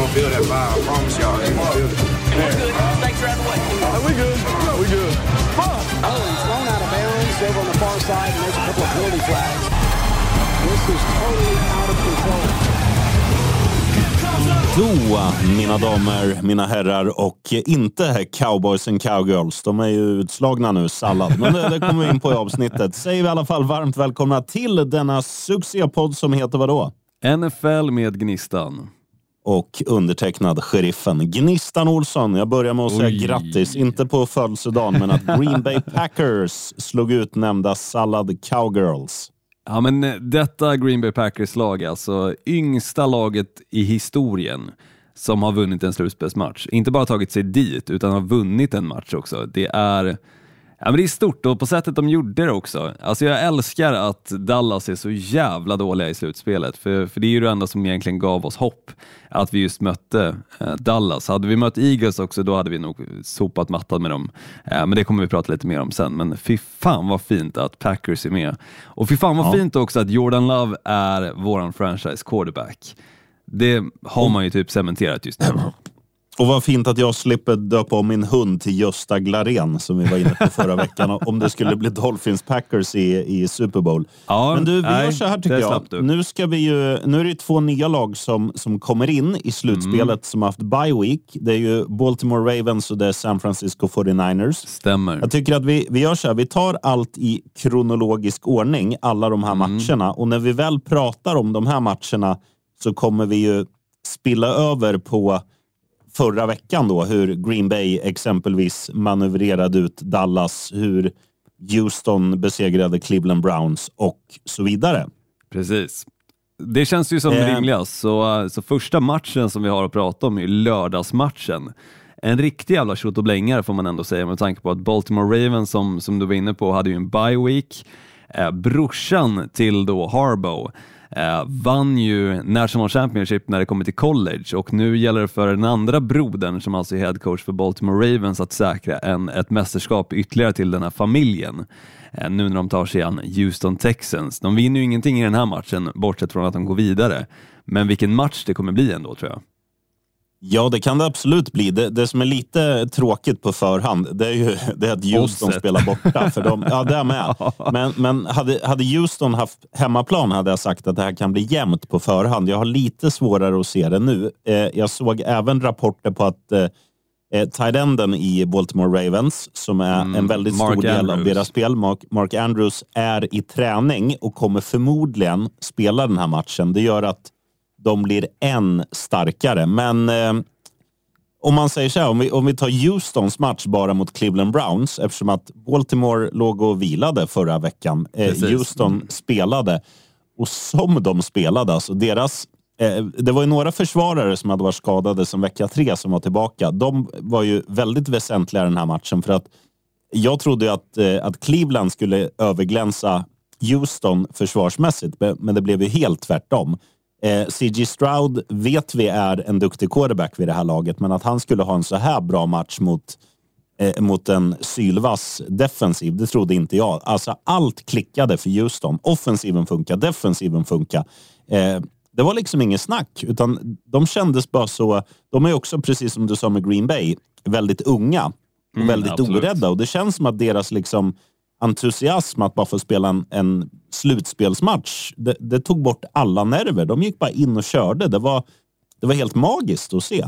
gonna feel that vibe. I promise y'all, they gonna feel it. Thanks for having way. Are we good? We good. Fuck! Oh, he's thrown out of bounds over on the far side, and there's a couple of penalty flags. This is totally out of control. Då, mina damer, mina herrar och inte cowboys and cowgirls. De är ju utslagna nu, sallad. Men det, det kommer vi in på i avsnittet. Säger vi i alla fall varmt välkomna till denna succépodd som heter vadå? NFL med Gnistan. Och undertecknad sheriffen Gnistan Olsson. Jag börjar med att säga Oj. grattis, inte på födelsedagen, men att Green Bay Packers slog ut nämnda sallad cowgirls. Ja, men eh, detta Green Bay Packers-lag alltså yngsta laget i historien som har vunnit en slutspelsmatch. Inte bara tagit sig dit, utan har vunnit en match också. Det är, ja, men det är stort och på sättet de gjorde det också. Alltså jag älskar att Dallas är så jävla dåliga i slutspelet, för, för det är ju det enda som egentligen gav oss hopp, att vi just mötte eh, Dallas. Hade vi mött Eagles också, då hade vi nog sopat mattan med dem. Eh, men det kommer vi prata lite mer om sen. Men fy fan vad fint att Packers är med. Och fy fan vad Ja. fint också att Jordan Love är våran franchise quarterback. Det har man ju typ cementerat just nu. Och vad fint att jag slipper döpa om min hund till Gösta Glarén som vi var inne på förra veckan. Om det skulle bli Dolphins Packers i, i Super Bowl. Ja, Men du, vi nej, gör så här tycker jag. Nu, ska vi ju, nu är det två nya lag som, som kommer in i slutspelet Mm. som har haft bye week. Det är ju Baltimore Ravens och det är San Francisco 49ers. Stämmer. Jag tycker att vi, vi gör så här, vi tar allt i kronologisk ordning, alla de här Mm. matcherna. Och när vi väl pratar om de här matcherna så kommer vi ju spilla över på förra veckan då, hur Green Bay exempelvis manövrerade ut Dallas, hur Houston besegrade Cleveland Browns och så vidare. Precis. Det känns ju som Eh. rimligast. Så, så första matchen som vi har att prata om är lördagsmatchen. En riktig jävla tjotoblängare får man ändå säga med tanke på att Baltimore Ravens, som, som du var inne på, hade ju en bye week. Eh, brorsan till då Harbaugh eh, vann ju National Championship när det kommer till college och nu gäller det för den andra brodern som alltså är head coach för Baltimore Ravens att säkra en, ett mästerskap ytterligare till den här familjen. Eh, nu när de tar sig an Houston Texans. De vinner ju ingenting i den här matchen bortsett från att de går vidare. Men vilken match det kommer bli ändå tror jag. Ja, det kan det absolut bli. Det, det som är lite tråkigt på förhand, det är ju det är att Houston spelar borta. För de, ja, det är med. Men, men hade, hade Houston haft hemmaplan hade jag sagt att det här kan bli jämnt på förhand. Jag har lite svårare att se det nu. Eh, jag såg även rapporter på att eh, eh, tight enden i Baltimore Ravens, som är Mm, en väldigt Mark stor del av Andrews. deras spel, Mark, Mark Andrews, är i träning och kommer förmodligen spela den här matchen. Det gör att de blir än starkare. Men eh, om man säger så här, om vi, om vi tar Houstons match bara mot Cleveland Browns, eftersom att Baltimore låg och vilade förra veckan. Eh. Houston Mm. spelade. Och som de spelade, alltså deras... Eh, det var ju några försvarare som hade varit skadade som vecka tre som var tillbaka. De var ju väldigt väsentliga i den här matchen för att jag trodde att, eh, att Cleveland skulle överglänsa Houston försvarsmässigt, men det blev ju helt tvärtom. Eh, CG Stroud vet vi är en duktig quarterback vid det här laget, men att han skulle ha en så här bra match mot, eh, mot en sylvass defensiv, det trodde inte jag. Alltså allt klickade för Houston. Offensiven funkar, defensiven funkar. Eh, det var liksom inget snack, utan de kändes bara så... De är också, precis som du sa med Green Bay, väldigt unga och Mm, väldigt absolut. orädda. Och det känns som att deras liksom entusiasm att bara få spela en, en slutspelsmatch, det, det tog bort alla nerver. De gick bara in och körde. Det var, det var helt magiskt att se.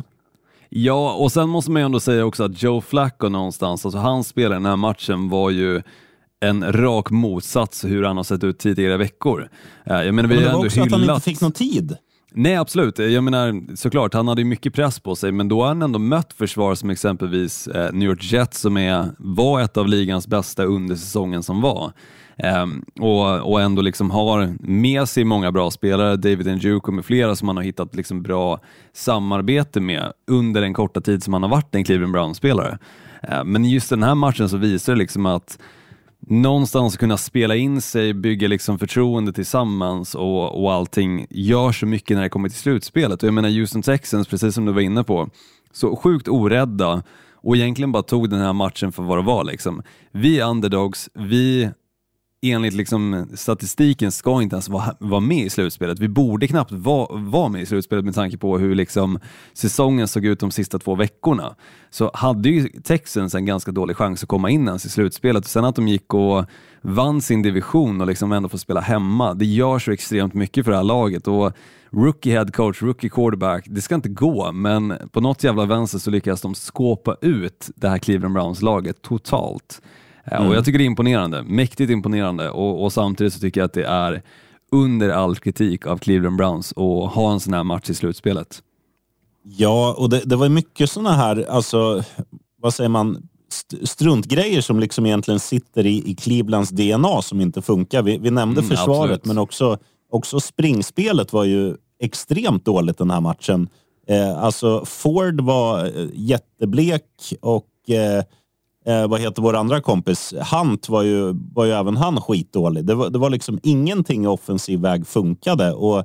Ja, och sen måste man ju ändå säga också att Joe Flacco någonstans, alltså han spelade den här matchen var ju en rak motsats hur han har sett ut tidigare veckor. Eh, Jag menar, vi Men det var ändå också att han hyllat... inte fick någon tid. Nej, absolut. Jag menar, såklart, han hade ju mycket press på sig, men då har han ändå mött försvar som exempelvis eh, New York Jets som är, var ett av ligans bästa under säsongen som var. Ehm, och, och ändå liksom har med sig många bra spelare, David Njuko med flera som han har hittat liksom bra samarbete med under den korta tid som han har varit en Cleveland Brown-spelare. Eh, men just den här matchen så visar det liksom att någonstans kunna spela in sig, bygga liksom förtroende tillsammans och, och allting gör så mycket när det kommer till slutspelet. Och jag menar Houston Texans, precis som du var inne på, så sjukt orädda och egentligen bara tog den här matchen för vad det var. Liksom. Vi är underdogs, vi enligt liksom statistiken ska inte ens vara, vara med i slutspelet. Vi borde knappt vara, vara med i slutspelet med tanke på hur liksom säsongen såg ut de sista två veckorna. Så hade ju Texans en ganska dålig chans att komma in ens i slutspelet och sen att de gick och vann sin division och liksom ändå får spela hemma, det gör så extremt mycket för det här laget. Och rookie head coach, rookie quarterback, det ska inte gå, men på något jävla vänster så lyckas de skåpa ut det här Cleveland Browns-laget totalt. Mm. Och Jag tycker det är imponerande, mäktigt imponerande och, och, samtidigt så tycker jag att det är under all kritik av Cleveland Browns att ha en sån här match i slutspelet. Ja, och det, det var mycket såna här, alltså, vad säger man, struntgrejer som liksom egentligen sitter i, i Clevelands DNA som inte funkar. Vi, vi nämnde mm, försvaret, absolut. men också, också springspelet var ju extremt dåligt den här matchen. Eh, alltså Ford var eh, jätteblek och eh, eh, vad heter vår andra kompis? Hunt var ju, var ju även han skitdålig. Det var, det var liksom ingenting i offensiv väg funkade. Och,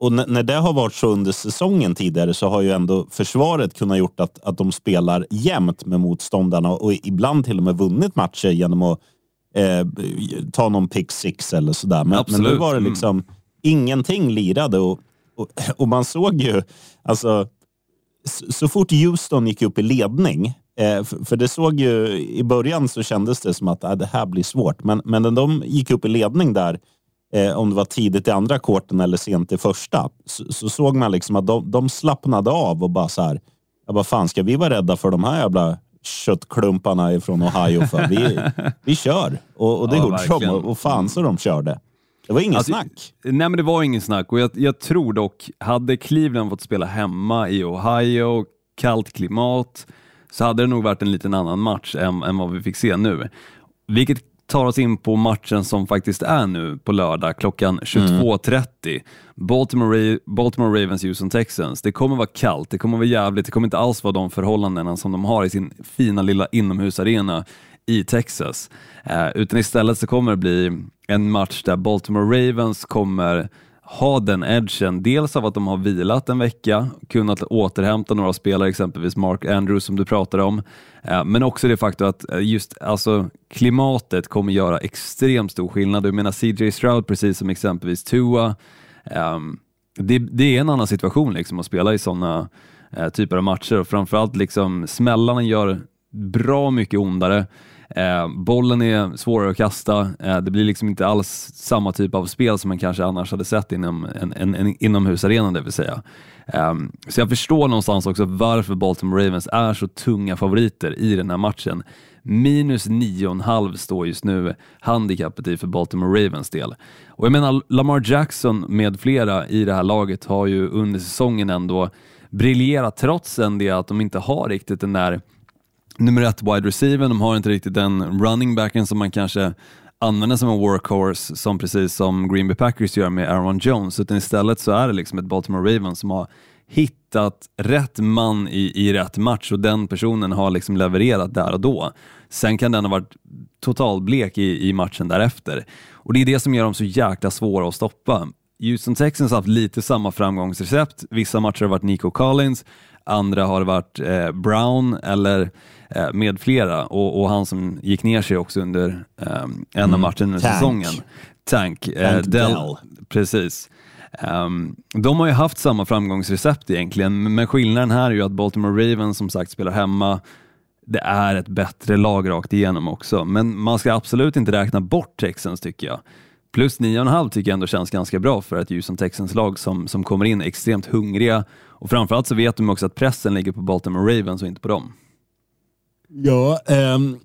och när det har varit så under säsongen tidigare så har ju ändå försvaret kunnat gjort att, att de spelar jämnt med motståndarna och ibland till och med vunnit matcher genom att eh, ta någon pick six eller sådär. Men, men nu var det mm. liksom mm. ingenting lirade och, och, och, man såg ju, alltså så, så fort Houston gick upp i ledning Eh, för, det såg ju, i början så kändes det som att äh, det här blir svårt. Men, men när de gick upp i ledning där, eh, om det var tidigt i andra korten eller sent i första, så, så såg man liksom att de, de slappnade av och bara så här, ja, vad fan ska vi vara rädda för de här jävla köttklumparna från Ohio för? Vi, vi kör. Och, och det ja, gjorde de och, och fan så de körde. Det var ingen alltså, snack. Nej, men det var ingen snack och jag, jag tror dock, hade Cleveland fått spela hemma i Ohio, kallt klimat, så hade det nog varit en liten annan match än, än vad vi fick se nu. Vilket tar oss in på matchen som faktiskt är nu på lördag klockan 22.30. Mm. Baltimore, Baltimore Ravens, Houston Texans. Det kommer vara kallt, det kommer vara jävligt, det kommer inte alls vara de förhållandena som de har i sin fina lilla inomhusarena i Texas. Eh, utan istället så kommer det bli en match där Baltimore Ravens kommer ha den edgen, dels av att de har vilat en vecka, kunnat återhämta några spelare, exempelvis Mark Andrews som du pratade om, eh, men också det faktum att eh, just alltså, klimatet kommer göra extremt stor skillnad. Jag menar CJ Stroud, precis som exempelvis Tua, ehm, det, det är en annan situation liksom att spela i sådana eh, typer av matcher och framförallt liksom smällarna gör bra mycket ondare. Eh, bollen är svårare att kasta. Eh, det blir liksom inte alls samma typ av spel som man kanske annars hade sett inom en, en, en inomhusarena, det vill säga. Eh, så jag förstår någonstans också varför Baltimore Ravens är så tunga favoriter i den här matchen. Minus 9,5 står just nu handikappet i för Baltimore Ravens del. Och jag menar, Lamar Jackson med flera i det här laget har ju under säsongen ändå briljerat trots en det att de inte har riktigt den där nummer ett wide receiver, de har inte riktigt den running backen som man kanske använder som en workhorse som precis som Green Bay Packers gör med Aaron Jones, utan istället så är det liksom ett Baltimore Ravens som har hittat rätt man i, i rätt match och den personen har liksom levererat där och då. Sen kan den ha varit totalblek i, i matchen därefter och det är det som gör dem så jäkla svåra att stoppa. Houston Texans har haft lite samma framgångsrecept. Vissa matcher har varit Nico Collins, andra har varit eh, Brown eller Eh, med flera och, och, han som gick ner sig också under um, en av mm. matcherna under säsongen. Tank. Eh, Tank Dell. Precis. Um, de har ju haft samma framgångsrecept egentligen, men skillnaden här är ju att Baltimore Ravens som sagt spelar hemma. Det är ett bättre lag rakt igenom också, men man ska absolut inte räkna bort Texans tycker jag. Plus 9,5 tycker jag ändå känns ganska bra för ett Houston Texans-lag som, som kommer in extremt hungriga och framförallt så vet de också att pressen ligger på Baltimore Ravens och inte på dem. Ja, ehm,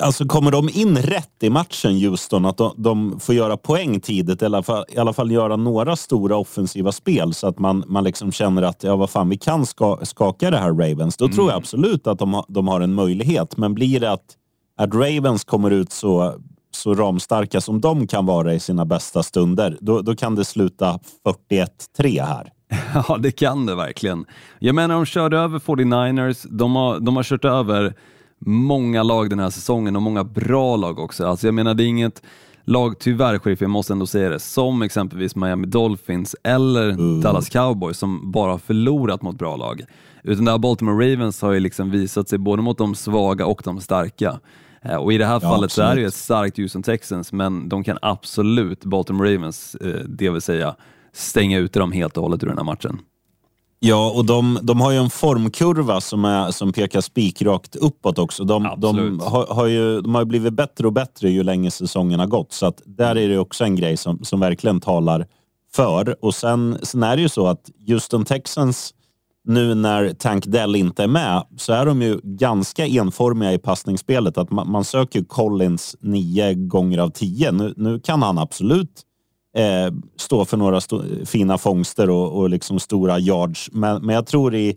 alltså kommer de in rätt i matchen Houston, att de, de får göra poäng tidigt, eller i alla, fall, i alla fall göra några stora offensiva spel så att man, man liksom känner att ja, vad fan, vi kan ska, skaka det här Ravens. Då mm. tror jag mm. absolut att de, de har en möjlighet. Men blir det att, att Ravens kommer ut så, så ramstarka som de kan vara i sina bästa stunder, då, då kan det sluta 41-3 här. Ja, det kan det verkligen. Jag menar, de körde över 49ers, de har, de har kört över många lag den här säsongen och många bra lag också. Alltså jag menar, det är inget lag, tyvärr Sheriff, jag måste ändå säga det, som exempelvis Miami Dolphins eller mm. Dallas Cowboys som bara har förlorat mot bra lag. Utan det här Baltimore Ravens har ju liksom visat sig både mot de svaga och de starka. Eh, och i det här Ja, fallet så är det ju absolut. ett starkt Houston Texans, men de kan absolut, Baltimore Ravens, eh, det vill säga, stänga ute dem helt och hållet ur den här matchen. Ja, och de, de har ju en formkurva som, är, som pekar spikrakt uppåt också. De, de, har, har ju, de har blivit bättre och bättre ju längre säsongen har gått. Så att där är det också en grej som, som verkligen talar för. Och sen, sen är det ju så att Houston Texans, nu när Tank Dell inte är med, så är de ju ganska enformiga i passningsspelet. Att man, man söker Collins nio gånger av tio. Nu, nu kan han absolut eh, stå för några fina fångster och, och liksom stora yards. Men, men jag tror i,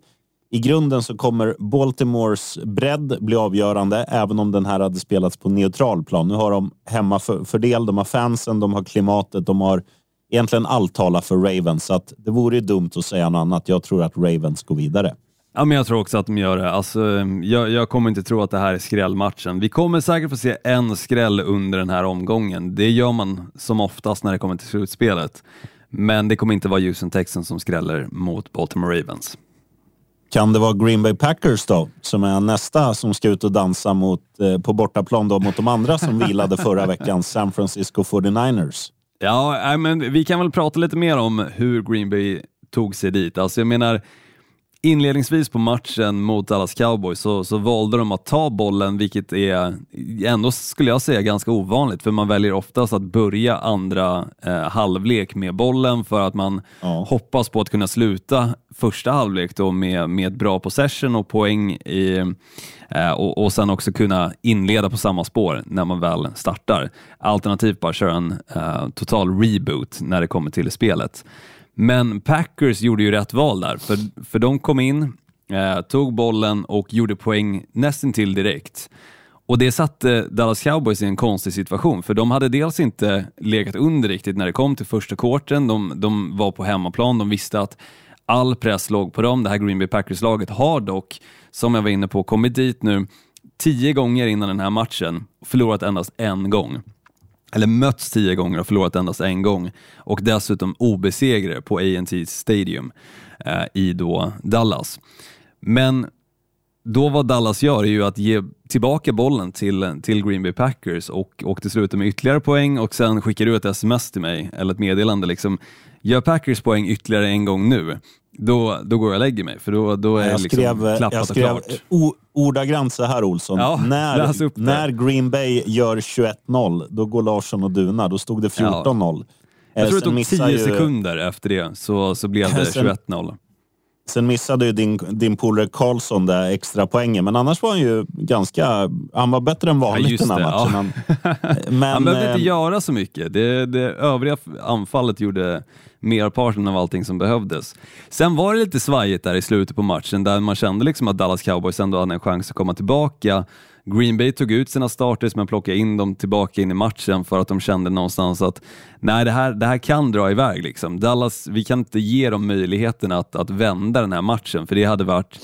i grunden så kommer Baltimores bredd bli avgörande, även om den här hade spelats på neutral plan. Nu har de hemmafördel, de har fansen, de har klimatet, de har egentligen allt talar för Ravens. Så att det vore ju dumt att säga något annat. Jag tror att Ravens går vidare. Ja, men jag tror också att de gör det. Alltså, jag, jag kommer inte tro att det här är skrällmatchen. Vi kommer säkert få se en skräll under den här omgången. Det gör man som oftast när det kommer till slutspelet. Men det kommer inte vara Houston Texans som skräller mot Baltimore Ravens. Kan det vara Green Bay Packers då, som är nästa som ska ut och dansa mot, eh, på bortaplan då, mot de andra som vilade förra veckan, San Francisco 49ers? Ja, nej, men vi kan väl prata lite mer om hur Green Bay tog sig dit. Alltså jag menar, inledningsvis på matchen mot Dallas Cowboys så, så valde de att ta bollen, vilket är ändå skulle jag säga ganska ovanligt, för man väljer oftast att börja andra eh, halvlek med bollen för att man Ja. hoppas på att kunna sluta första halvlek då med, med bra possession och poäng i, eh, och, och sen också kunna inleda på samma spår när man väl startar. Alternativt bara köra en eh, total reboot när det kommer till spelet. Men Packers gjorde ju rätt val där, för, för de kom in, eh, tog bollen och gjorde poäng nästintill direkt. Och det satte Dallas Cowboys i en konstig situation, för de hade dels inte legat under riktigt när det kom till första kvarten. De, de var på hemmaplan, de visste att all press låg på dem. Det här Green Bay Packers-laget har dock, som jag var inne på, kommit dit nu tio gånger innan den här matchen och förlorat endast en gång eller mötts tio gånger och förlorat endast en gång och dessutom obesegrade på A&T Stadium eh, i då Dallas. Men då vad Dallas gör är ju att ge tillbaka bollen till, till Green Bay Packers och, och till slut med ytterligare poäng och sen skickar du ett sms till mig eller ett meddelande liksom, gör Packers poäng ytterligare en gång nu, då, då går jag och lägger mig för då, då är Jag liksom skrev, klappat jag och skrev klart. o, ordagrant så här Olsson. Ja, när, när Green Bay gör 21-0, då går Larsson och Dunar. Då stod det 14-0. Jag tror det tog missar tio ju- sekunder efter det så, så blev det Sen- 21-0. Sen missade ju din, din polare Karlsson det extra poängen, men annars var han ju ganska... Han var bättre än vanligt just den här det, matchen. Men, men, Han behövde eh, inte göra så mycket. Det, det övriga anfallet gjorde merparten av allting som behövdes. Sen var det lite svajigt där i slutet på matchen där man kände liksom att Dallas Cowboys ändå hade en chans att komma tillbaka. Green Bay tog ut sina starters men plockade in dem tillbaka in i matchen för att de kände någonstans att nej, det här, det här kan dra iväg. Liksom. Dallas, vi kan inte ge dem möjligheten att, att vända den här matchen för det hade varit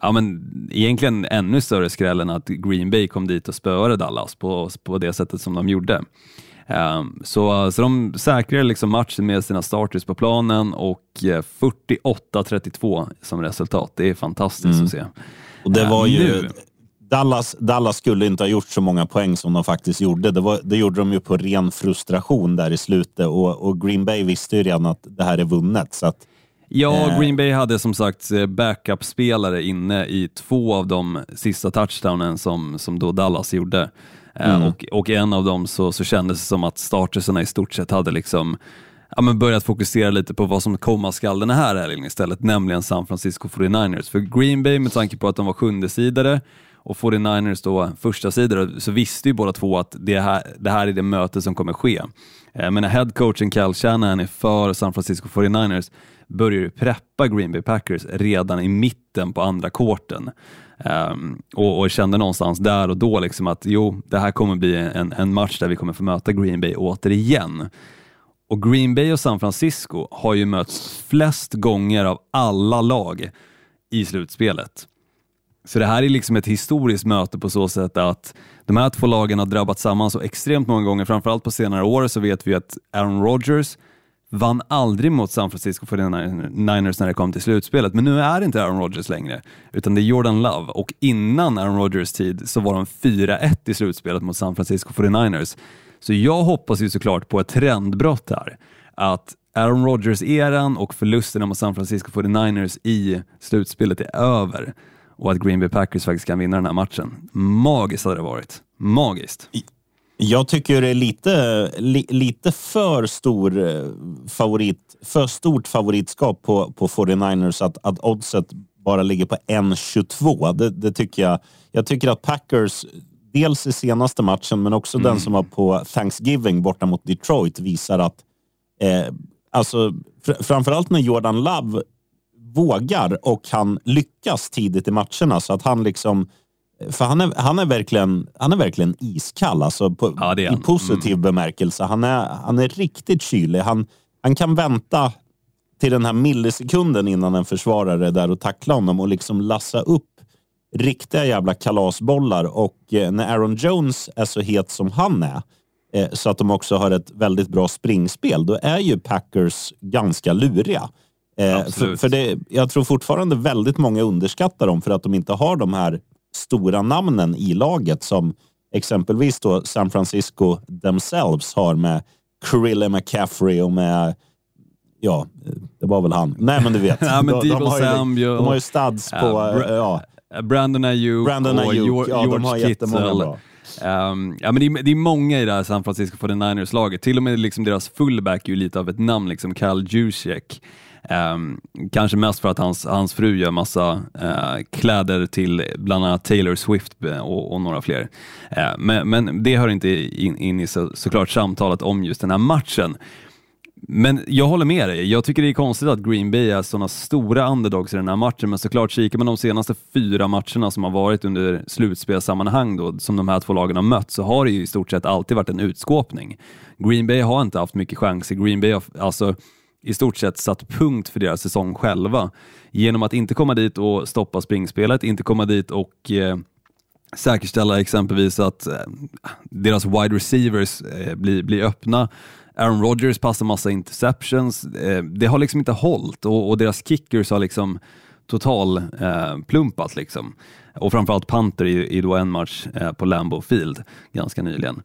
ja, men egentligen ännu större skräll än att Green Bay kom dit och spöade Dallas på, på det sättet som de gjorde. Ehm, så, så de säkrade liksom matchen med sina starters på planen och eh, 48-32 som resultat. Det är fantastiskt att se. och det Eh, var ju... nu- Dallas, Dallas skulle inte ha gjort så många poäng som de faktiskt gjorde. Det, var, det gjorde de ju på ren frustration där i slutet och, och Green Bay visste ju redan att det här är vunnet. Så att, Ja, Eh. Green Bay hade som sagt eh, backup-spelare inne i två av de sista touchdownen som, som då Dallas gjorde. Eh, och, och en av dem så, så kändes det som att startersarna i stort sett hade liksom ja, men börjat fokusera lite på vad som komma skall den här helgen istället, nämligen San Francisco 49ers. För Green Bay, med tanke på att de var sjunde sidare och 49ers då första sidor så visste ju båda två att det här, det här är det möte som kommer ske. Eh, men när headcoachen Cal Shanahan är för San Francisco 49ers börjar ju preppa Green Bay Packers redan i mitten på andra korten. Um, ehm, och, och kände någonstans där och då liksom att jo, det här kommer bli en, en match där vi kommer få möta Green Bay återigen. Och Green Bay och San Francisco har ju mötts flest gånger av alla lag i slutspelet. Så det här är liksom ett historiskt möte på så sätt att de här två lagen har drabbat samman så extremt många gånger. Framförallt på senare år så vet vi att Aaron Rodgers vann aldrig mot San Francisco 49ers när det kom till slutspelet, men nu är det inte Aaron Rodgers längre, utan det är Jordan Love och innan Aaron Rodgers tid så var de 4-1 i slutspelet mot San Francisco 49ers. Så jag hoppas ju såklart på ett trendbrott här, att Aaron Rodgers-eran och förlusterna mot San Francisco 49ers i slutspelet är över och att Green Bay Packers faktiskt kan vinna den här matchen. Magiskt hade det varit. Magiskt. Jag tycker det är lite, li, lite för stor eh, favorit, för stort favoritskap på, på 49ers att, att oddset bara ligger på 1,22. Det, det tycker jag. Jag tycker att Packers, dels i senaste matchen, men också den som var på Thanksgiving borta mot Detroit, visar att eh, alltså, fr framförallt när Jordan Love vågar och han lyckas tidigt i matcherna så att han liksom för han är, han är, verkligen, han är verkligen iskall, alltså på, Ja, i positiv bemärkelse. Han är, han är riktigt kylig. Han, han kan vänta till den här millisekunden innan en försvarare är där och tackla honom och liksom lassa upp riktiga jävla kalasbollar. Och eh, när Aaron Jones är så het som han är, eh, så att de också har ett väldigt bra springspel, då är ju Packers ganska luriga. Eh, för, för det, jag tror fortfarande väldigt många underskattar dem för att de inte har de här stora namnen i laget som exempelvis då San Francisco themselves har med Krille McCaffrey och med Ja, det var väl han. Nej, men du vet. Ja, men de, Deebo har ju, Samuel. de har ju stads på... Ja, Bra- ja, Brandon Ayuk Brandon och Ayuk. George, Ja, de har Kittle. bra. Ehm, ja, men det, är, det är många i det här San Francisco 49ers-laget. Till och med liksom deras fullback är ju lite av ett namn, liksom Kyle Juszczyk. Ehm, kanske mest för att hans, hans fru gör massa eh, kläder till bland annat Taylor Swift eh, och, och några fler. Eh, men, men det hör inte in, in i så, såklart samtalet om just den här matchen. Men jag håller med dig. Jag tycker det är konstigt att Green Bay är sådana stora underdogs i den här matchen, men såklart kikar man de senaste fyra matcherna som har varit under slutspelssammanhang då, som de här två lagen har mött, så har det ju i stort sett alltid varit en utskåpning. Green Bay har inte haft mycket chanser. Green Bay har alltså i stort sett satt punkt för deras säsong själva genom att inte komma dit och stoppa springspelet, inte komma dit och eh, säkerställa exempelvis att eh, deras wide receivers eh, blir, blir öppna. Aaron Rodgers passar massa interceptions. Eh, det har liksom inte hållit och, och deras kickers har liksom total eh, plumpat. Liksom. Och framförallt Panther i, i då en match eh, på Lambeau Field ganska nyligen.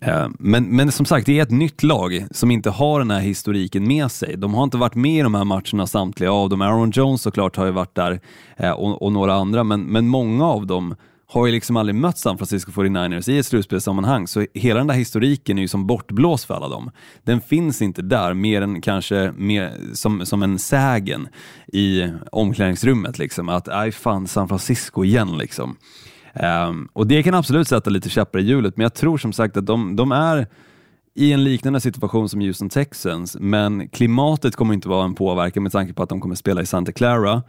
Eh, men, men som sagt, det är ett nytt lag som inte har den här historiken med sig. De har inte varit med i de här matcherna samtliga av dem. Aaron Jones såklart har ju varit där eh, och, och några andra, men, men många av dem har ju liksom aldrig mött San Francisco 49ers i ett slutspelssammanhang, så hela den där historiken är ju som bortblåst för alla dem. Den finns inte där mer än kanske mer som, som en sägen i omklädningsrummet, liksom. att aj fan San Francisco igen. Liksom. Um, och det kan absolut sätta lite käppar i hjulet, men jag tror som sagt att de, de är i en liknande situation som Houston Texans, men klimatet kommer inte vara en påverkan med tanke på att de kommer spela i Santa Clara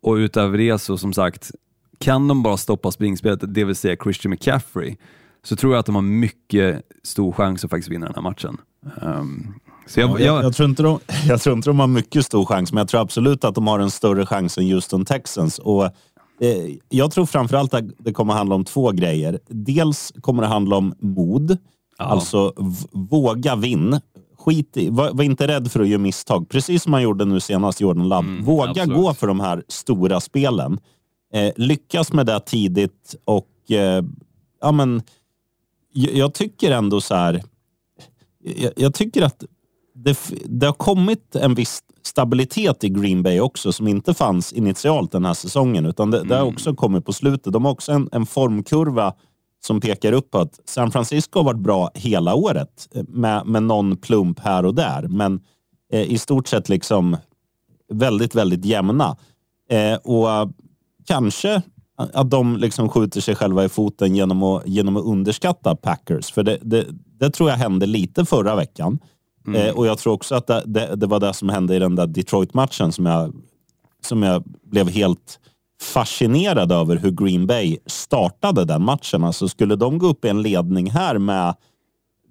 och utöver det så som sagt, kan de bara stoppa springspelet, det vill säga Christian McCaffrey, så tror jag att de har mycket stor chans att faktiskt vinna den här matchen. Ehm, så jag, jag, jag, jag, tror inte de, jag tror inte de har mycket stor chans, men jag tror absolut att de har en större chans än Houston Texans. Och, eh, jag tror framförallt att det kommer handla om två grejer. Dels kommer det handla om mod, alltså v- våga vinn. Skit i, var, var inte rädd för att göra misstag. Precis som man gjorde nu senast, Jordan Love. våga absolut. gå för de här stora spelen. Eh, lyckas med det tidigt och eh, ja, men, jag, jag tycker ändå så här. Jag, jag tycker att det, det har kommit en viss stabilitet i Green Bay också som inte fanns initialt den här säsongen. Utan det, det har också kommit på slutet. De har också en, en formkurva som pekar uppåt. San Francisco har varit bra hela året med, med någon plump här och där. Men eh, i stort sett liksom väldigt, väldigt jämna. Eh, och kanske att de liksom skjuter sig själva i foten genom att, genom att underskatta Packers. För det, det, det tror jag hände lite förra veckan. Eh, och jag tror också att det, det, det var det som hände i den där Detroit-matchen som jag, som jag blev helt fascinerad över hur Green Bay startade den matchen. Alltså skulle de gå upp i en ledning här med,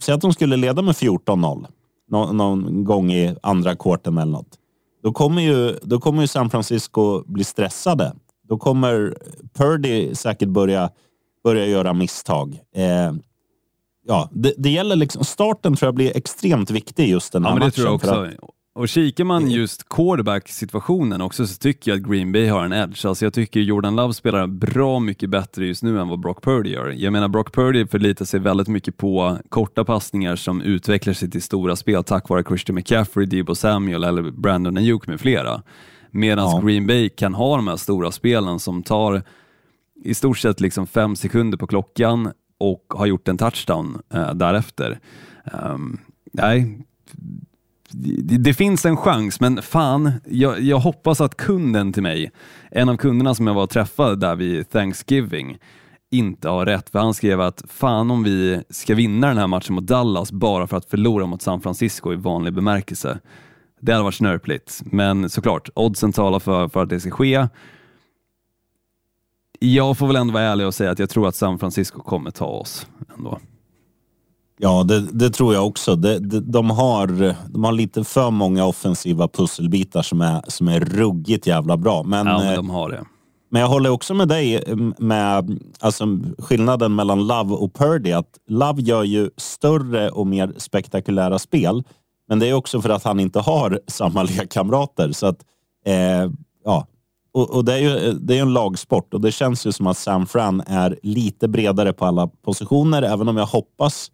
säg att de skulle leda med 14-0 nå, någon gång i andra kvarten eller något. Då kommer, ju, då kommer ju San Francisco bli stressade. Då kommer Purdy säkert börja, börja göra misstag. Eh, ja, det, det gäller liksom, starten tror jag blir extremt viktig just den här ja, men det matchen. tror jag också. Och kikar man just quarterback-situationen också så tycker jag att Green Bay har en edge. Alltså jag tycker Jordan Love spelar bra mycket bättre just nu än vad Brock Purdy gör. Jag menar Brock Purdy förlitar sig väldigt mycket på korta passningar som utvecklar sig till stora spel tack vare Christian McCaffrey, Debo Samuel eller Brandon Ayuk med flera. Medan Ja. Green Bay kan ha de här stora spelen som tar i stort sett liksom fem sekunder på klockan och har gjort en touchdown eh, därefter. Ehm, nej, det, det finns en chans, men fan, jag, jag hoppas att kunden till mig, en av kunderna som jag var och träffade där vid Thanksgiving, inte har rätt. För han skrev att fan om vi ska vinna den här matchen mot Dallas bara för att förlora mot San Francisco i vanlig bemärkelse. Det hade varit snörpligt, men såklart, oddsen talar för, för att det ska ske. Jag får väl ändå vara ärlig och säga att jag tror att San Francisco kommer ta oss ändå. Ja, det, det tror jag också. Det, det, de, har, de har lite för många offensiva pusselbitar som är, som är ruggigt jävla bra. Men, Ja, men eh, de har det. men jag håller också med dig eh, med alltså, skillnaden mellan Love och Purdy. Att Love gör ju större och mer spektakulära spel. Men det är också för att han inte har samma lekkamrater. Så att, eh, ja. och, och det är ju det är ju en lagsport och det känns ju som att Sam Fran är lite bredare på alla positioner, även om jag hoppas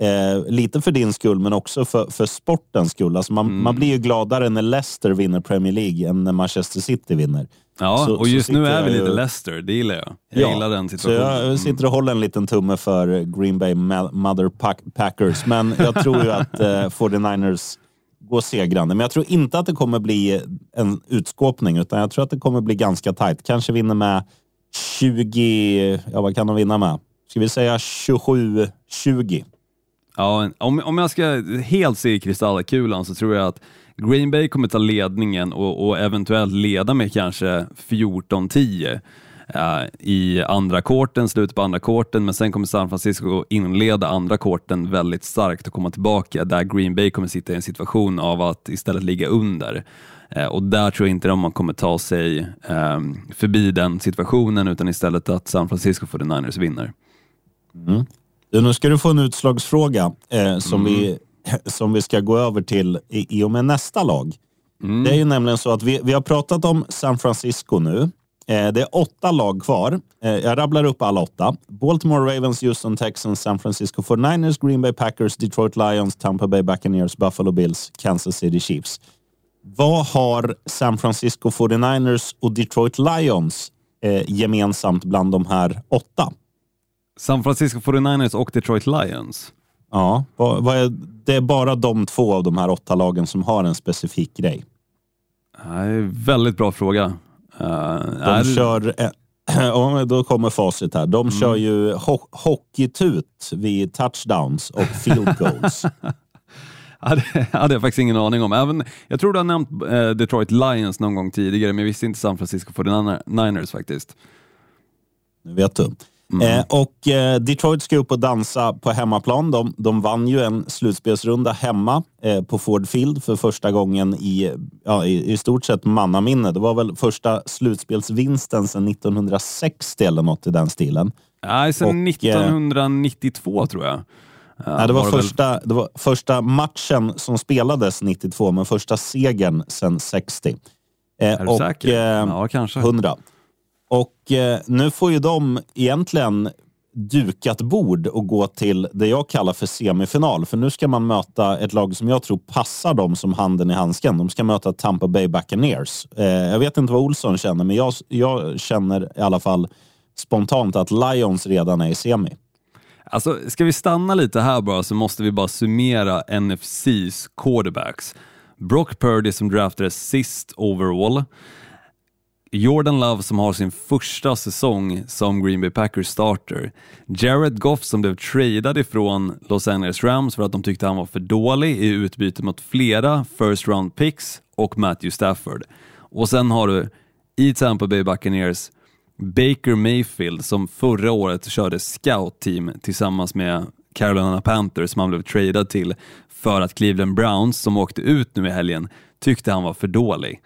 Eh, lite för din skull, men också för, för sportens skull. Alltså man, man blir ju gladare när Leicester vinner Premier League än när Manchester City vinner. Ja, så- och så just nu är vi lite ju- Leicester, det gillar jag. Jag gillar den Så situationen. Mm. jag sitter och håller en liten tumme för Green Bay Mother Pack- Packers, men jag tror ju att eh, 49ers går segrande. Men jag tror inte att det kommer bli en utskåpning, utan jag tror att det kommer bli ganska tajt. Kanske vinner med 20, ja vad kan de vinna med? Ska vi säga 27-20? Ja, om, om jag ska helt se i kristallkulan så tror jag att Green Bay kommer ta ledningen och, och eventuellt leda med kanske 14-10 eh, i andra korten, slutet på andra korten, men sen kommer San Francisco inleda andra korten väldigt starkt och komma tillbaka där Green Bay kommer sitta i en situation av att istället ligga under. Eh, och där tror jag inte de kommer ta sig eh, förbi den situationen utan istället att San Francisco 49ers vinner. Mm. Du, nu ska du få en utslagsfråga eh, som, vi, som vi ska gå över till i, i och med nästa lag. Det är ju nämligen så att vi, vi har pratat om San Francisco nu. Eh, det är åtta lag kvar. Eh, jag rabblar upp alla åtta. Baltimore Ravens, Houston Texans, San Francisco 49ers, Green Bay Packers, Detroit Lions, Tampa Bay Buccaneers, Buffalo Bills, Kansas City Chiefs. Vad har San Francisco 49ers och Detroit Lions eh, gemensamt bland de här åtta? San Francisco 49ers och Detroit Lions. Ja, det är bara de två av de här åtta lagen som har en specifik grej. Nej, väldigt bra fråga. Uh, De är, kör, ja, då kommer facit här. De kör ju ho hockeytut vid touchdowns och field goals. Ja, det hade jag faktiskt ingen aning om. Även, jag tror du har nämnt eh, Detroit Lions någon gång tidigare, men jag visste inte San Francisco 49ers faktiskt. Nu vet du. Eh, och eh, Detroit ska upp och dansa på hemmaplan. De, de vann ju en slutspelsrunda hemma eh, på Ford Field för första gången i, ja, i, i stort sett mannaminne. Det var väl första slutspelsvinsten sedan 1960 eller något i den stilen. Nej, sen Och, eh, 1992 tror jag. Eh, Nej, det, var väl- första, det var första matchen som spelades 92, men första segern sedan 60. Eh, Är du och, säker? Ja, kanske. 100. Och eh, nu får ju de egentligen dukat bord och gå till det jag kallar för semifinal. För nu ska man möta ett lag som jag tror passar dem som handen i handsken. De ska möta Tampa Bay Buccaneers. Eh, jag vet inte vad Olsson känner, men jag, jag känner i alla fall spontant att Lions redan är i semi. Alltså, ska vi stanna lite här bara så måste vi bara summera NFCs quarterbacks. Brock Purdy som draftades sist overall. Jordan Love som har sin första säsong som Green Bay Packers starter. Jared Goff som blev tradad ifrån Los Angeles Rams för att de tyckte han var för dålig i utbyte mot flera first round picks och Matthew Stafford. Och sen har du i Tampa Bay Buccaneers Baker Mayfield som förra året körde scout-team tillsammans med Carolina Panthers som han blev tradad till för att Cleveland Browns, som åkte ut nu i helgen, tyckte han var för dålig.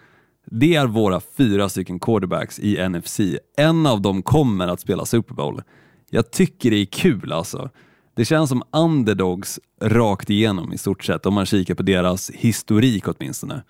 Det är våra fyra stycken quarterbacks i NFC. En av dem kommer att spela Super Bowl. Jag tycker det är kul alltså. det känns som underdogs rakt igenom i stort sett om man kikar på deras historik åtminstone.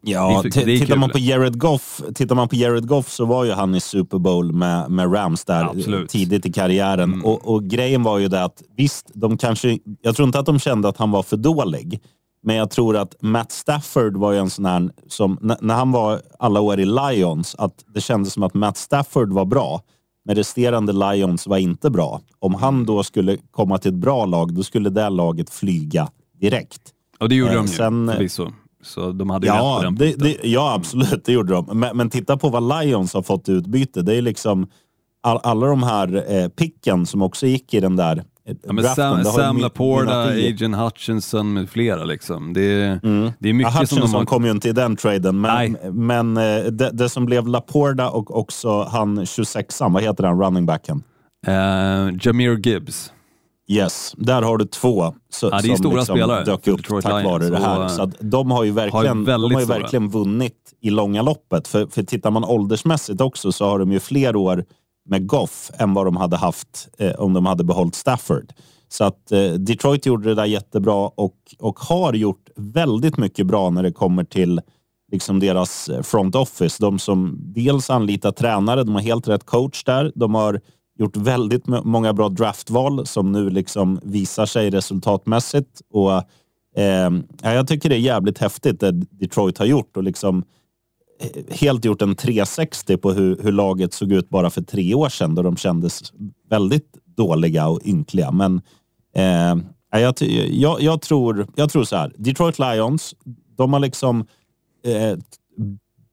Ja, Det det tittar man, på Jared Goff, tittar man på Jared Goff så var ju han i Super Bowl med, med Rams där Absolut. Mm. tidigt i karriären. Och, och grejen var ju det att visst, de kanske, jag tror inte att de kände att han var för dålig. Men jag tror att Matt Stafford var ju en sån här som, när, han var alla år i Lions, att det kändes som att Matt Stafford var bra. Men resterande Lions var inte bra. Om han då skulle komma till ett bra lag, då skulle det laget flyga direkt. Och det gjorde Eh, de ju sen- förvisso. Så de hade ju rätt på Ja, den det, det, ja, absolut. Det gjorde de. Men, men titta på vad Lions har fått utbyte. Det är liksom all, alla de här eh, picken som också gick i den där eh, Ja, men. Sam, har Sam Laporta, Agent Hutchinson med flera. Liksom. Det, är, Mm. det är Ja, mycket som de Hutchinson har... kom ju inte i den traden, men, Nej. men eh, det, det som blev Laporta och också han 26an, vad heter han, running backen? Eh, Jameer Gibbs. Yes, där har du två så, Ja, det är som stora liksom spelare dök för upp Detroit tack vare det här. och, Så att de har ju verkligen, väldigt de har ju verkligen vunnit i långa loppet. För, för tittar man åldersmässigt också så har de ju fler år med Goff än vad de hade haft eh, om de hade behållit Stafford. Så att eh, Detroit gjorde det där jättebra och, och har gjort väldigt mycket bra när det kommer till liksom deras eh, front office. De som dels anlitar tränare, de har helt rätt coach där. De har gjort väldigt många bra draftval som nu liksom visar sig resultatmässigt. Och, eh, jag tycker det är jävligt häftigt det Detroit har gjort och liksom eh, helt gjort en 360 på hur, hur laget såg ut bara för tre år sedan då de kändes väldigt dåliga och ynkliga. Men eh, jag, jag, jag, tror, jag tror så här. Detroit Lions, de har liksom eh,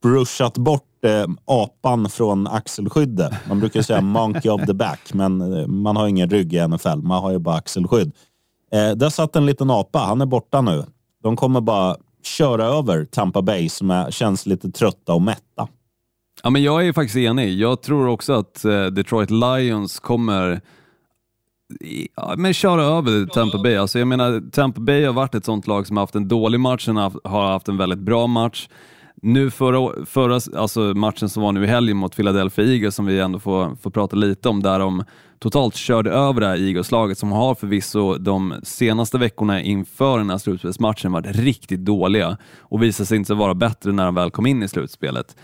brushat bort eh, apan från axelskyddet. Man brukar säga monkey of the back, men eh, man har ingen rygg i NFL. Man har ju bara axelskydd. Eh, där satt en liten apa. Han är borta nu. De kommer bara köra över Tampa Bay som är, känns lite trötta och mätta. Ja, men jag är faktiskt enig. Jag tror också att eh, Detroit Lions kommer ja, men köra över Tampa Bay. Alltså, jag menar, Tampa Bay har varit ett sånt lag som har haft en dålig match, sen har haft en väldigt bra match. Nu förra, förra alltså matchen som var nu i helgen mot Philadelphia Eagles, som vi ändå får, får prata lite om, där de totalt körde över det här Eagles-laget som har förvisso de senaste veckorna inför den här slutspelsmatchen varit riktigt dåliga och visade sig inte vara bättre när de väl kom in i slutspelet.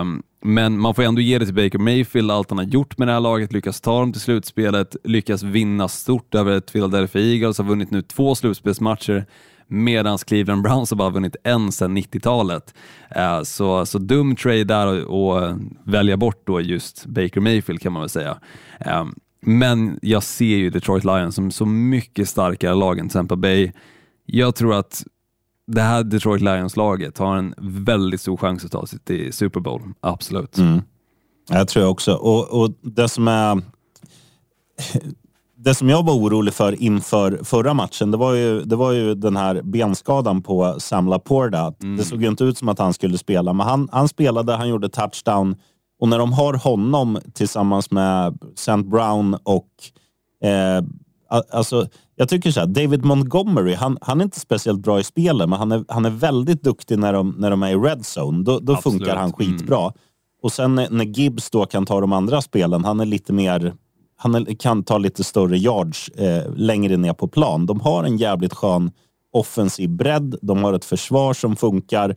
Um, men man får ändå ge det till Baker Mayfield, allt han har gjort med det här laget, lyckas ta dem till slutspelet, lyckas vinna stort över ett Philadelphia Eagles, har vunnit nu två slutspelsmatcher medan Cleveland Browns har bara vunnit en sedan 90-talet. Eh, så, så dum trade där och, och välja bort då just Baker Mayfield kan man väl säga. Eh, men jag ser ju Detroit Lions som så mycket starkare lag än Tampa Bay. Jag tror att det här Detroit Lions-laget har en väldigt stor chans att ta sig till Super Bowl, absolut. Mm. Jag tror jag också. Och, och det som är... Det som jag var orolig för inför förra matchen, det var ju, det var ju den här benskadan på Sam Laporta. Det såg ju inte ut som att han skulle spela, men han, han spelade, han gjorde touchdown. Och när de har honom tillsammans med St. Brown och... Eh, alltså, jag tycker så här, David Montgomery, han, han är inte speciellt bra i spelet, men han är, han är väldigt duktig när de, när de är i red zone. Då, då funkar han skitbra. Och sen när Gibbs då kan ta de andra spelen, han är lite mer... Han kan ta lite större yards eh, längre ner på plan. De har en jävligt skön offensiv bredd. De har ett försvar som funkar.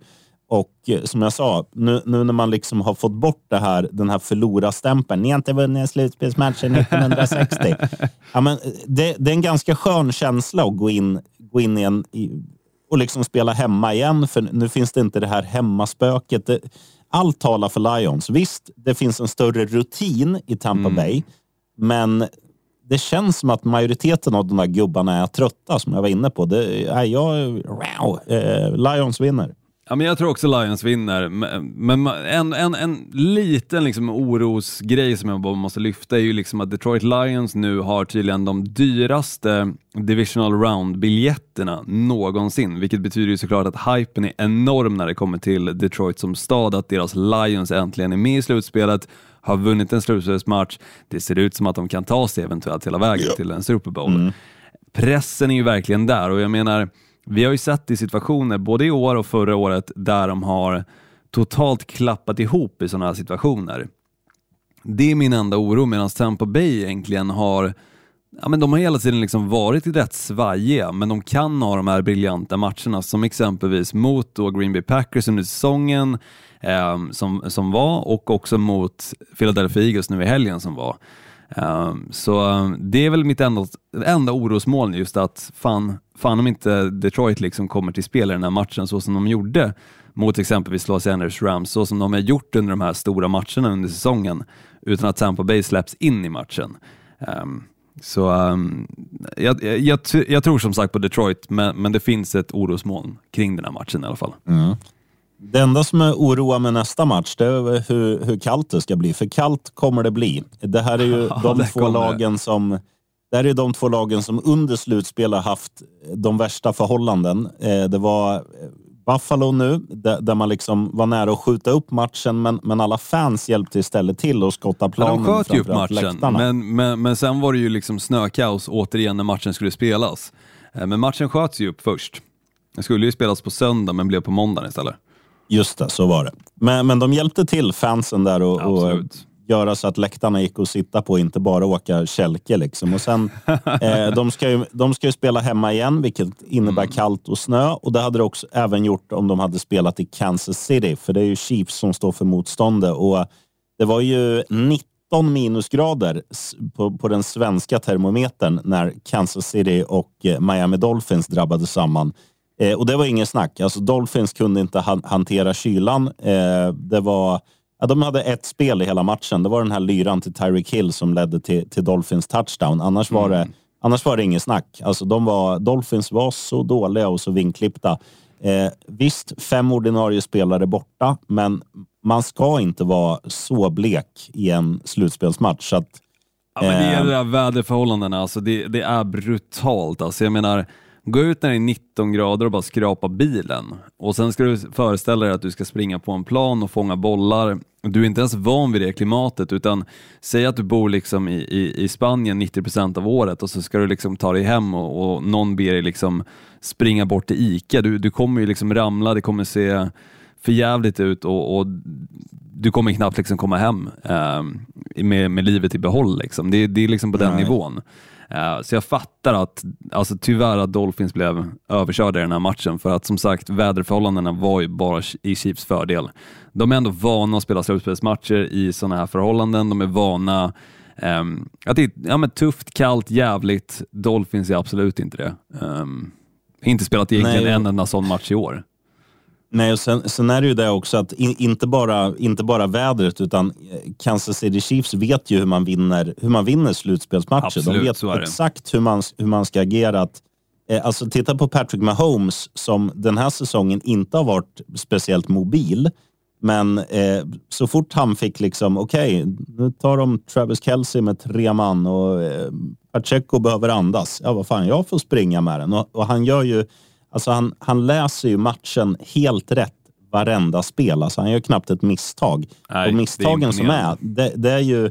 Och eh, som jag sa, nu, nu när man liksom har fått bort det här, den här förlorarstämpeln. Ni har inte vunnit en slutspelsmatch sedan 1960. ja, men eh, det, det är en ganska skön känsla att gå in, gå in i en, i, och liksom spela hemma igen. För nu finns det inte det här hemmaspöket. Det, allt talar för Lions. Visst, det finns en större rutin i Tampa Bay, men det känns som att majoriteten av de där gubbarna är trötta, som jag var inne på. Det, nej, jag, wow, eh, Lions vinner. Ja, men jag tror också Lions vinner, men men en, en, en liten liksom orosgrej som jag bara måste lyfta är ju liksom att Detroit Lions nu har tydligen de dyraste divisional round-biljetterna någonsin, vilket betyder ju såklart att hypen är enorm när det kommer till Detroit som stad, att deras Lions äntligen är med i slutspelet, har vunnit en slutspelsmatch. Det ser ut som att de kan ta sig eventuellt hela vägen till en Super Bowl pressen är ju verkligen där och jag menar, vi har ju sett i situationer både i år och förra året där de har totalt klappat ihop i sådana här situationer. Det är min enda oro medan Tampa Bay egentligen har ja, men de har hela tiden liksom varit rätt svajiga, men de kan ha de här briljanta matcherna som exempelvis mot då Green Bay Packers under säsongen eh, som, som var och också mot Philadelphia Eagles nu i helgen som var. Eh, så ehm, det är väl mitt enda, enda orosmoln just att fan, fan om inte Detroit liksom kommer till spel i den här matchen så som de gjorde mot exempelvis Los Angeles Rams, så som de har gjort under de här stora matcherna under säsongen, utan att Tampa Bay släpps in i matchen. Um, så um, jag, jag, jag, tror som sagt på Detroit, men, men det finns ett orosmoln kring den här matchen i alla fall. Mm. Det enda som är oroar med nästa match, det är hur, hur kallt det ska bli. För kallt kommer det bli. Det här är ju de två lagen som det här är de två lagen som under slutspel har haft de värsta förhållanden. Eh, det var Buffalo nu, där, man liksom var nära att skjuta upp matchen, men, men alla fans hjälpte istället till att skotta planen. Ja, de sköt ju upp matchen, men, men, men sen var det ju liksom snökaos återigen när matchen skulle spelas. Eh, men matchen sköts ju upp först. Den skulle ju spelas på söndag, men blev på måndag istället. Just det, så var det. Men, men de hjälpte till fansen där och, och göra så att läktarna gick att sitta på, inte bara åka kälke. Liksom. Och sen, eh, de, ska ju, de ska ju spela hemma igen, vilket innebär mm. kallt och snö. Och Det hade det också även gjort om de hade spelat i Kansas City, för det är ju Chiefs som står för motståndet. Och det var ju 19 minusgrader på, på den svenska termometern när Kansas City och eh, Miami Dolphins drabbade samman. Eh, och det var ingen snack. Alltså Dolphins kunde inte han, hantera kylan. Eh, det var Ja, de hade ett spel i hela matchen. Det var den här lyran till Tyreek Hill som ledde till, till Dolphins touchdown. Annars var det, mm. annars var det ingen snack. Alltså, de var, Dolphins var så dåliga och så vinklippta. Eh, visst, fem ordinarie spelare borta, men man ska inte vara så blek i en slutspelsmatch. Så att, ja, men det är eh, de där väderförhållandena, alltså det, det är brutalt. Alltså jag menar, Gå ut när det är 19 grader och bara skrapa bilen och sen ska du föreställa dig att du ska springa på en plan och fånga bollar. Du är inte ens van vid det klimatet utan säg att du bor liksom i, i, i Spanien 90% av året och så ska du liksom ta dig hem och, och någon ber dig liksom springa bort till ICA. Du, du kommer ju liksom ramla, det kommer se förjävligt ut och, och du kommer knappt liksom komma hem eh, med, med livet i behåll. Liksom. Det, det är liksom på den nivån. Eh, så jag fattar att, alltså tyvärr att Dolphins blev överkörda i den här matchen för att som sagt väderförhållandena var ju bara i Chiefs fördel. De är ändå vana att spela slutspelsmatcher i sådana här förhållanden. De är vana um, att det är ja, men tufft, kallt, jävligt. Dolphins är absolut inte det. Um, inte spelat egentligen en enda sån match i år. Nej, och sen, sen, är det ju det också att in, inte, bara, inte bara vädret utan eh, Kansas City Chiefs vet ju hur man vinner, hur man vinner slutspelsmatcher. Absolut, De vet exakt hur man, hur man ska agera. Att, eh, alltså, titta på Patrick Mahomes som den här säsongen inte har varit speciellt mobil. Men eh, så fort han fick liksom, okej, okay, nu tar de Travis Kelce med tre man och eh, Pacheco behöver andas. Ja, vad fan, jag får springa med den. Och, och han gör ju Alltså han, han läser ju matchen helt rätt varenda spel. Alltså han gör knappt ett misstag. Nej, och misstagen är som är, det, det, är ju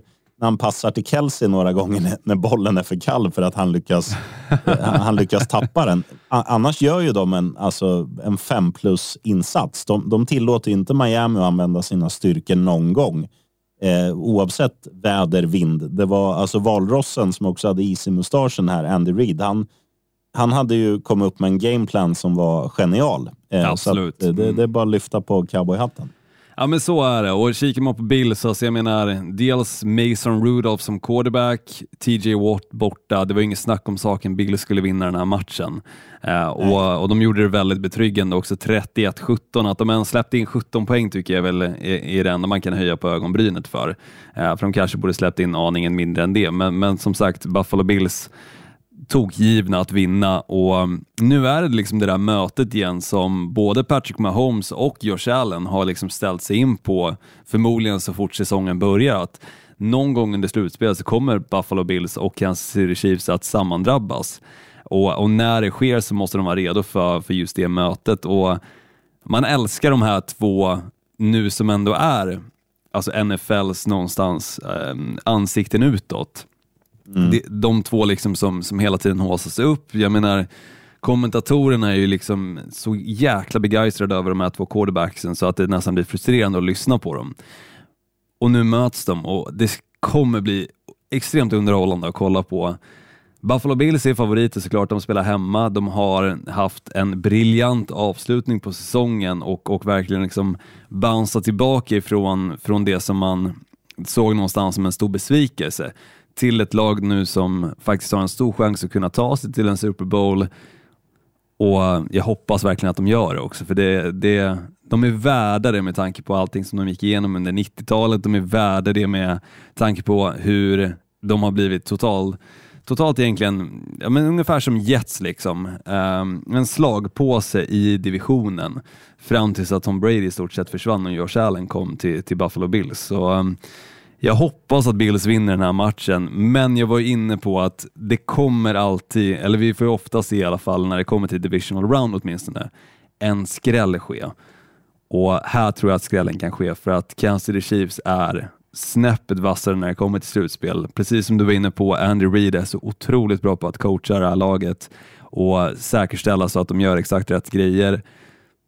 när han passar till Kelsey några gånger när bollen är för kall för att han lyckas, han lyckas tappa den. Annars gör ju de en, alltså, en fem plus insats. De, de tillåter inte Miami att använda sina styrkor någon gång. Eh, oavsett väder, vind. Det var alltså valrossen som också hade is i mustaschen här, Andy Reid. Han, han hade ju kommit upp med en gameplan som var genial. Eh, Absolut. Så det, det, är bara att lyfta på cowboyhatten. Ja men så är det och kikar man på Bills så alltså, jag menar dels Mason Rudolph som quarterback, TJ Watt borta, det var inget snack om saken, Bills skulle vinna den här matchen. Eh, och, och de gjorde det väldigt betryggande också, 31-17. Att de ens släppte in 17 poäng tycker jag väl är, är det enda man kan höja på ögonbrynet för. Eh, för de kanske borde släppt in aningen mindre än det, men, men som sagt Buffalo Bills tokgivna att vinna och mm, nu är det liksom det där mötet igen som både Patrick Mahomes och Josh Allen har liksom ställt sig in på förmodligen så fort säsongen börjar. Att någon gång under slutspelet så kommer Buffalo Bills och Kansas City Chiefs att sammandrabbas. Och, och, när det sker så måste de vara redo för, för just det mötet. Och man älskar de här två nu som ändå är alltså NFLs någonstans eh, ansikten utåt. Mm. De, de två liksom som, som hela tiden håsas upp. Jag menar, kommentatorerna är ju liksom så jäkla begeistrade över de här två quarterbacksen så att det nästan blir frustrerande att lyssna på dem. Och nu möts de och det kommer bli extremt underhållande att kolla på. Buffalo Bills är favoriter såklart, de spelar hemma, de har haft en briljant avslutning på säsongen och, och verkligen liksom bounceat tillbaka ifrån från det som man såg någonstans som en stor besvikelse till ett lag nu som faktiskt har en stor chans att kunna ta sig till en Super Bowl och jag hoppas verkligen att de gör det också, för det, det, de är värda det med tanke på allting som de gick igenom under 90-talet. De är värda det med tanke på hur de har blivit total, totalt egentligen, ja, men ungefär som Jets, liksom. Um, en slagpåse i divisionen fram tills att Tom Brady i stort sett försvann och Josh Allen kom till, till Buffalo Bills. Så, um, jag hoppas att Bills vinner den här matchen, men jag var inne på att det kommer alltid, eller vi får ju ofta se i alla fall när det kommer till divisional round åtminstone, en skräll ske. Och här tror jag att skrällen kan ske för att Kansas City Chiefs är snäppet vassare när det kommer till slutspel. Precis som du var inne på, Andy Reid är så otroligt bra på att coacha det här laget och säkerställa så att de gör exakt rätt grejer.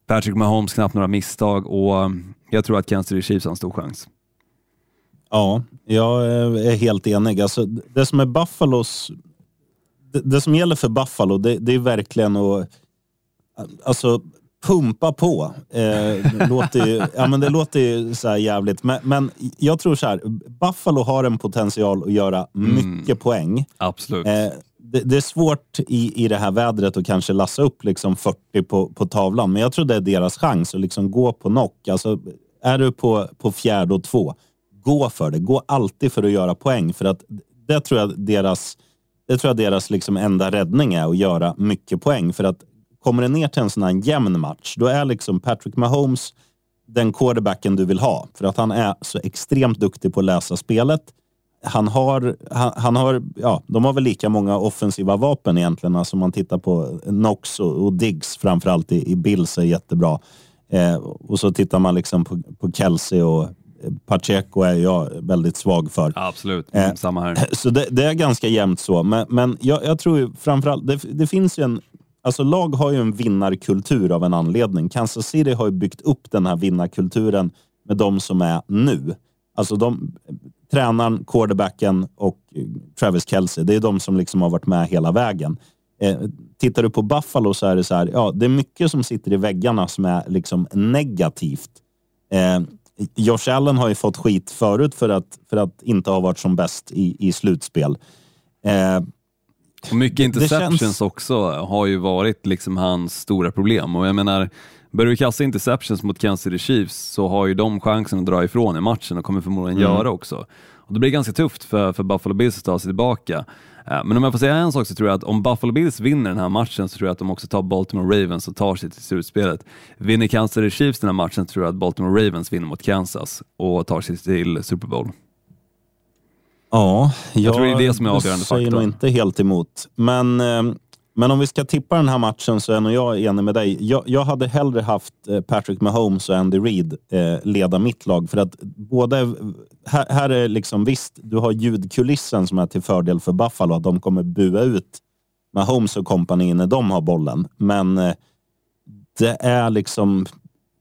Patrick Mahomes knappt några misstag och jag tror att Kansas City Chiefs har en stor chans. Ja, jag är helt enig. Alltså, det som är Buffalos... Det, det som gäller för Buffalo, det, det är verkligen att alltså, pumpa på. Eh, låter ju, ja, men det låter ju så jävligt, men, men, jag tror så här. Buffalo har en potential att göra mycket mm. poäng. Absolut. Eh, det, det, är svårt i, i det här vädret att kanske lassa upp liksom 40 på, på tavlan, men jag tror det är deras chans att liksom gå på knock. Alltså, är du på, på fjärde och två, gå för det. Gå alltid för att göra poäng. För att det tror jag deras, det tror jag deras liksom enda räddning är att göra mycket poäng. För att kommer det ner till en sån här jämn match, då är liksom Patrick Mahomes den quarterbacken du vill ha. För att han är så extremt duktig på att läsa spelet. Han har, han, han har, ja, de har väl lika många offensiva vapen egentligen. Alltså om man tittar på Knox och, och Diggs framförallt i, i Bills är jättebra. Eh, och så tittar man liksom på, på Kelsey och Pacheco är jag väldigt svag för. Absolut, eh, samma här. Så det, det, är ganska jämnt så. Men, men jag, jag tror ju framförallt, det, det finns ju en Alltså lag har ju en vinnarkultur av en anledning. Kansas City har ju byggt upp den här vinnarkulturen med de som är nu. Alltså de, tränaren, quarterbacken och Travis Kelce, det är de som liksom har varit med hela vägen. Eh, tittar du på Buffalo så är det så här, ja, det är mycket som sitter i väggarna som är liksom negativt. Eh, Josh Allen har ju fått skit förut för att, för att inte ha varit som bäst i, i slutspel. Eh, och mycket interceptions känns... också har ju varit liksom hans stora problem. Och jag menar, börjar du kasta interceptions mot Kansas City Chiefs så har ju de chansen att dra ifrån i matchen och kommer förmodligen mm. göra också. Och det blir ganska tufft för, för Buffalo Bills att ta sig tillbaka. Eh, men om jag får säga en sak så tror jag att om Buffalo Bills vinner den här matchen så tror jag att de också tar Baltimore Ravens och tar sig till slutspelet. Vinner Kansas City Chiefs den här matchen så tror jag att Baltimore Ravens vinner mot Kansas och tar sig till Super Bowl. Ja, jag, jag tror det är det som är avgörande faktorn. Säger nog inte helt emot. Men, eh, men om vi ska tippa den här matchen så är nog jag enig med dig. Jag, jag hade hellre haft eh, Patrick Mahomes och Andy Reid eh, leda mitt lag. För att både, här, här är liksom visst, du har ljudkulissen som är till fördel för Buffalo. Att de kommer bua ut Mahomes och kompani när de har bollen. Men eh, det är liksom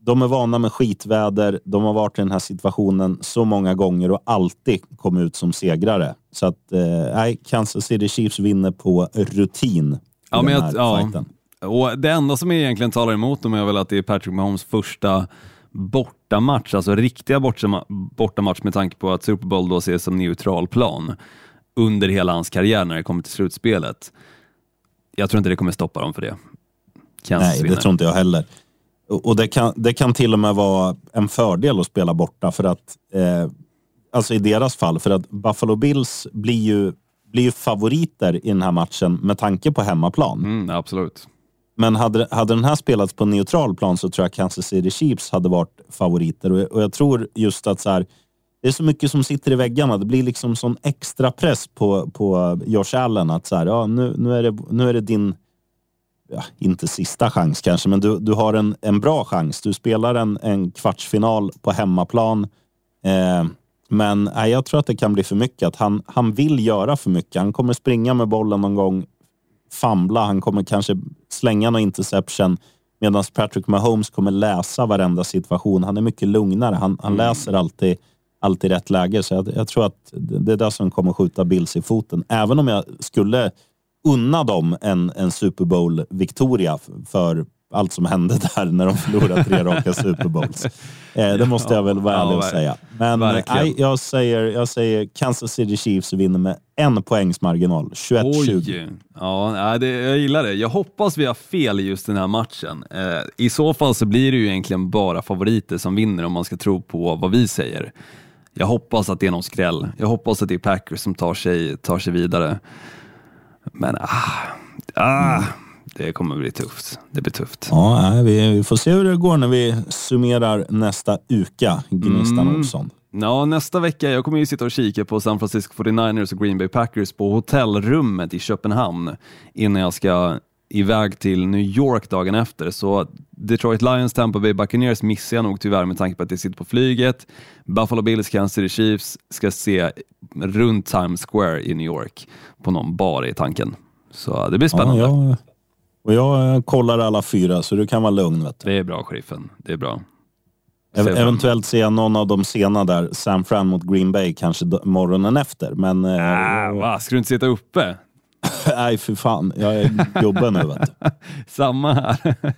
de är vana med skitväder. De har varit i den här situationen så många gånger och alltid kommit ut som segrare. Så att, eh, Kansas City Chiefs vinner på rutin. Ja, men jag, ja. Och det enda som egentligen talar emot dem är väl att det är Patrick Mahomes första bortamatch, alltså riktiga bortamatch med tanke på att Super Bowl då ses som neutral plan under hela hans karriär när det kommer till slutspelet. Jag tror inte det kommer stoppa dem för det. Kansas Nej, vinner. det tror inte jag heller. Och det kan, det kan till och med vara en fördel att spela borta för att, eh, alltså i deras fall, för att Buffalo Bills blir ju, blir ju favoriter i den här matchen med tanke på hemmaplan. Mm, absolut. Men hade, hade den här spelats på neutral plan så tror jag Kansas City Chiefs hade varit favoriter. Och, och jag tror just att så här, det är så mycket som sitter i väggarna. Det blir liksom sån extra press på, på Josh Allen att så här, ja, nu, nu, är det, nu är det din ja, inte sista chans kanske, men du, du har en, en bra chans. Du spelar en, en kvartsfinal på hemmaplan. Eh, men nej, jag tror att det kan bli för mycket. Att han, han vill göra för mycket. Han kommer springa med bollen någon gång, famla. Han kommer kanske slänga någon interception. Medan Patrick Mahomes kommer läsa varenda situation. Han är mycket lugnare. Han, han mm. läser alltid, alltid rätt läge. Så jag, jag, tror att det är det som kommer skjuta Bills i foten. Även om jag skulle unna dem en, en Super Bowl-victoria för allt som hände där när de förlorade tre raka Super Bowls. Eh, det måste jag väl vara ärlig och säga. Men verkligen. nej, jag, säger, jag säger Kansas City Chiefs vinner med en poängs marginal. 21-20. Oj! Ja, det, jag gillar det. Jag hoppas vi har fel i just den här matchen. Eh, I så fall så blir det ju egentligen bara favoriter som vinner om man ska tro på vad vi säger. Jag hoppas att det är någon skräll. Jag hoppas att det är Packers som tar sig, tar sig vidare. Men ah, ah, det kommer bli tufft. Det blir tufft. Ja, vi, får se hur det går när vi summerar nästa uka, Gnistan Mm. Olsson. Ja, nästa vecka, jag kommer ju sitta och kika på San Francisco 49ers och Green Bay Packers på hotellrummet i Köpenhamn innan jag ska iväg till New York dagen efter. Så Detroit Lions, Tampa Bay Buccaneers missar jag nog tyvärr med tanke på att jag sitter på flyget. Buffalo Bills, Kansas City Chiefs ska se runt Times Square i New York på någon bar i tanken. Så det blir spännande. Ja, jag, och jag eh, kollar alla fyra, så du kan vara lugn. Vet du. Det är bra, sheriffen. Det är bra. Ev- eventuellt ser jag någon av de sena där, San Fran mot Green Bay, kanske morgonen efter. Men Ah, va? Ska du inte sitta uppe? nej, för fan. Jag är gubbe nu. Vet du. Samma här.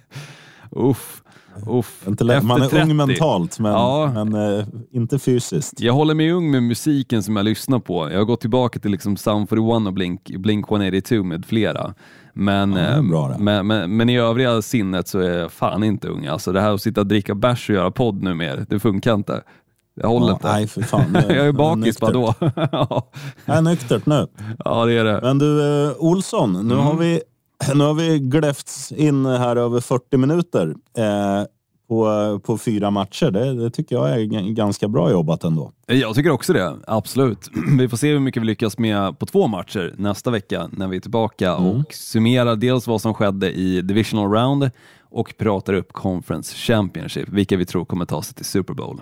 Uff. Uff. Inte lätt. Man är 30. ung mentalt, men, Ja. men eh, inte fysiskt. Jag håller mig ung med musiken som jag lyssnar på. Jag har gått tillbaka till liksom Sound 41 och Blink, Blink 182 med flera. Men, Ja, eh, bra men, men, men i övriga sinnet så är jag fan inte ung. Alltså det här att sitta och dricka bärs och göra podd nu mer, det funkar inte. Det håller Ja, inte. nej, för fan. jag är bakis, nyktert. vadå? ja, Jag är nyktert nu. ja, det är det. Men du, eh, Olsson, nu, Mm. har vi, nu har vi gläfts in här över 40 minuter eh, på, på fyra matcher. Det, det tycker jag är g- ganska bra jobbat ändå. Jag tycker också det, absolut. Vi får se hur mycket vi lyckas med på två matcher nästa vecka när vi är tillbaka och summerar dels vad som skedde i Divisional Round och pratar upp Conference Championship, vilka vi tror kommer ta sig till Super Bowl.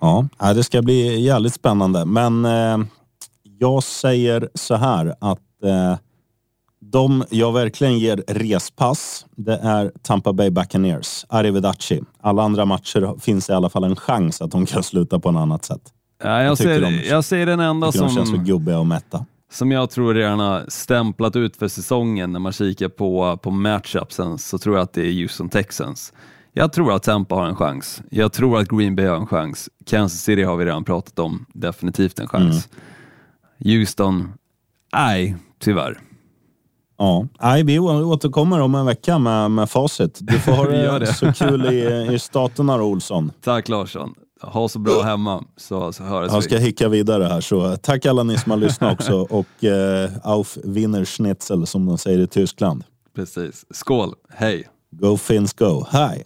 Ja, ja, det ska bli jävligt spännande. Men eh, jag säger så här att eh, de jag verkligen ger respass, det är Tampa Bay Buccaneers. Arrivederci. Alla andra matcher finns i alla fall en chans att de kan sluta på en annat sätt. Ja, jag, tycker ser, de- jag ser den enda Tycker de känns som, gubbiga och mätta. som jag tror redan har stämplat ut för säsongen när man kikar på, på matchupsen så tror jag att det är Houston Texans. Jag tror att Tampa har en chans. Jag tror att Green Bay har en chans. Kansas City har vi redan pratat om, definitivt en chans. Houston, nej, tyvärr. Ja, Nej, vi återkommer om en vecka med, med facit. Du får ha det, det. så kul i, i staterna Olsson. Tack Larsson. Ha så bra hemma så, så hörs Jag vi. ska hicka vidare här. Så tack alla ni som har lyssnat också. Och eh, auf Wiener Schnitzel som de säger i Tyskland. Precis. Skål, hej! Go Finns Go. Hej!